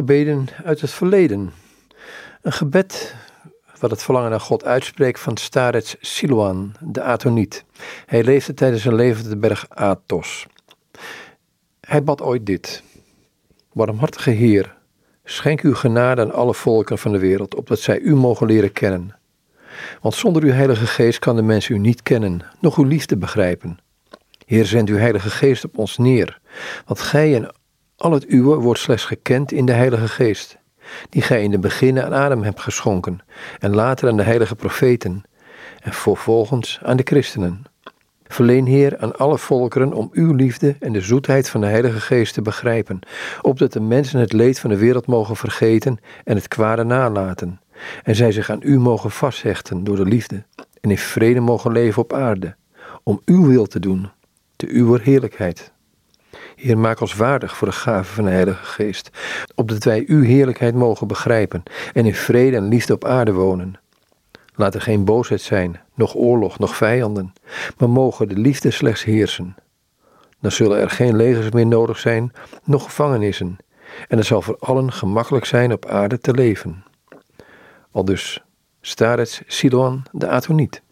gebeden uit het verleden. Een gebed wat het verlangen naar God uitspreekt van Starets Siloan, de Atoniet. Hij leefde tijdens zijn leven op de berg Athos. Hij bad ooit dit. Warmhartige Heer, schenk uw genade aan alle volken van de wereld, opdat zij u mogen leren kennen. Want zonder uw Heilige Geest kan de mens u niet kennen, noch uw liefde begrijpen. Heer, zend uw Heilige Geest op ons neer, want gij en al het uwe wordt slechts gekend in de Heilige Geest, die gij in de beginnen aan Adam hebt geschonken, en later aan de heilige profeten, en vervolgens aan de christenen. Verleen, Heer, aan alle volkeren om uw liefde en de zoetheid van de Heilige Geest te begrijpen, opdat de mensen het leed van de wereld mogen vergeten en het kwade nalaten, en zij zich aan u mogen vasthechten door de liefde, en in vrede mogen leven op aarde, om uw wil te doen, te uw heerlijkheid. Heer, maak ons waardig voor de gave van de Heilige Geest, opdat wij uw heerlijkheid mogen begrijpen en in vrede en liefde op aarde wonen. Laat er geen boosheid zijn, noch oorlog, noch vijanden, maar mogen de liefde slechts heersen. Dan zullen er geen legers meer nodig zijn, noch gevangenissen, en het zal voor allen gemakkelijk zijn op aarde te leven. Al dus, Starets Siloan de Atoniet.